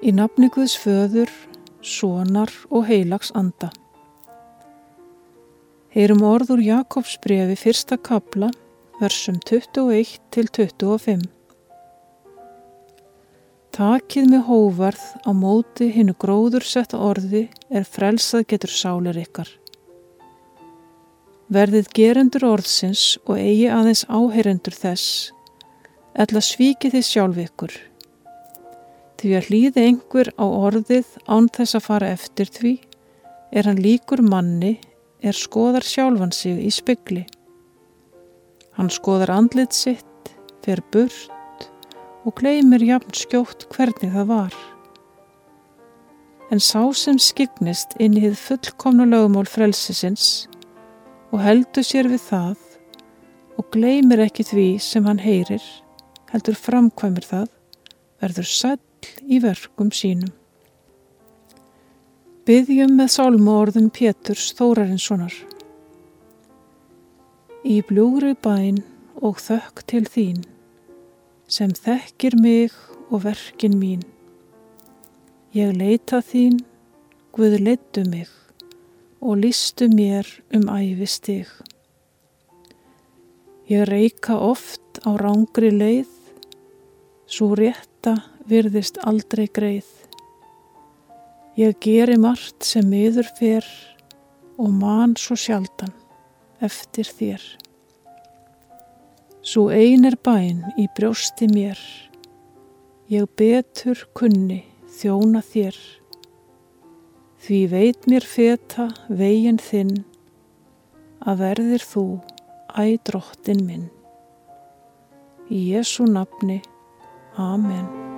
Í nafni Guðs föður, sonar og heilags anda. Heyrum orð úr Jakobs brefi fyrsta kabla, versum 21 til 25. Takið með hóvarð á móti hinnu gróður sett orði er frelsað getur sálir ykkar. Verðið gerendur orðsins og eigi aðeins áheyrendur þess, eðla svíki þið sjálf ykkur. Því að hlýði einhver á orðið án þess að fara eftir því er hann líkur manni er skoðar sjálfan sig í spegli. Hann skoðar andlit sitt, fer burt og gleymir jafn skjótt hvernig það var. En sá sem skignist inn í þið fullkomna lögumál frelsisins og heldur sér við það og gleymir ekki því sem hann heyrir, heldur framkvæmir það, verður sætt í verkum sínum. Byggjum með sálmórðum Péturs Þórarinssonar. Í bljúgri bæn og þökk til þín, sem þekkir mig og verkin mín. Ég leita þín, Guð leittu mig og listu mér um æfi stig. Ég reyka oft á rángri leið, svo rétta virðist aldrei greið. Ég geri margt sem miður fyrr og man svo sjaldan eftir þér. Svo ein er bæn í brjósti mér, ég betur kunni þjóna þér. Því veit mér feta veginn þinn að verðir þú ædróttin minn. Í Jésu nafni, Amen.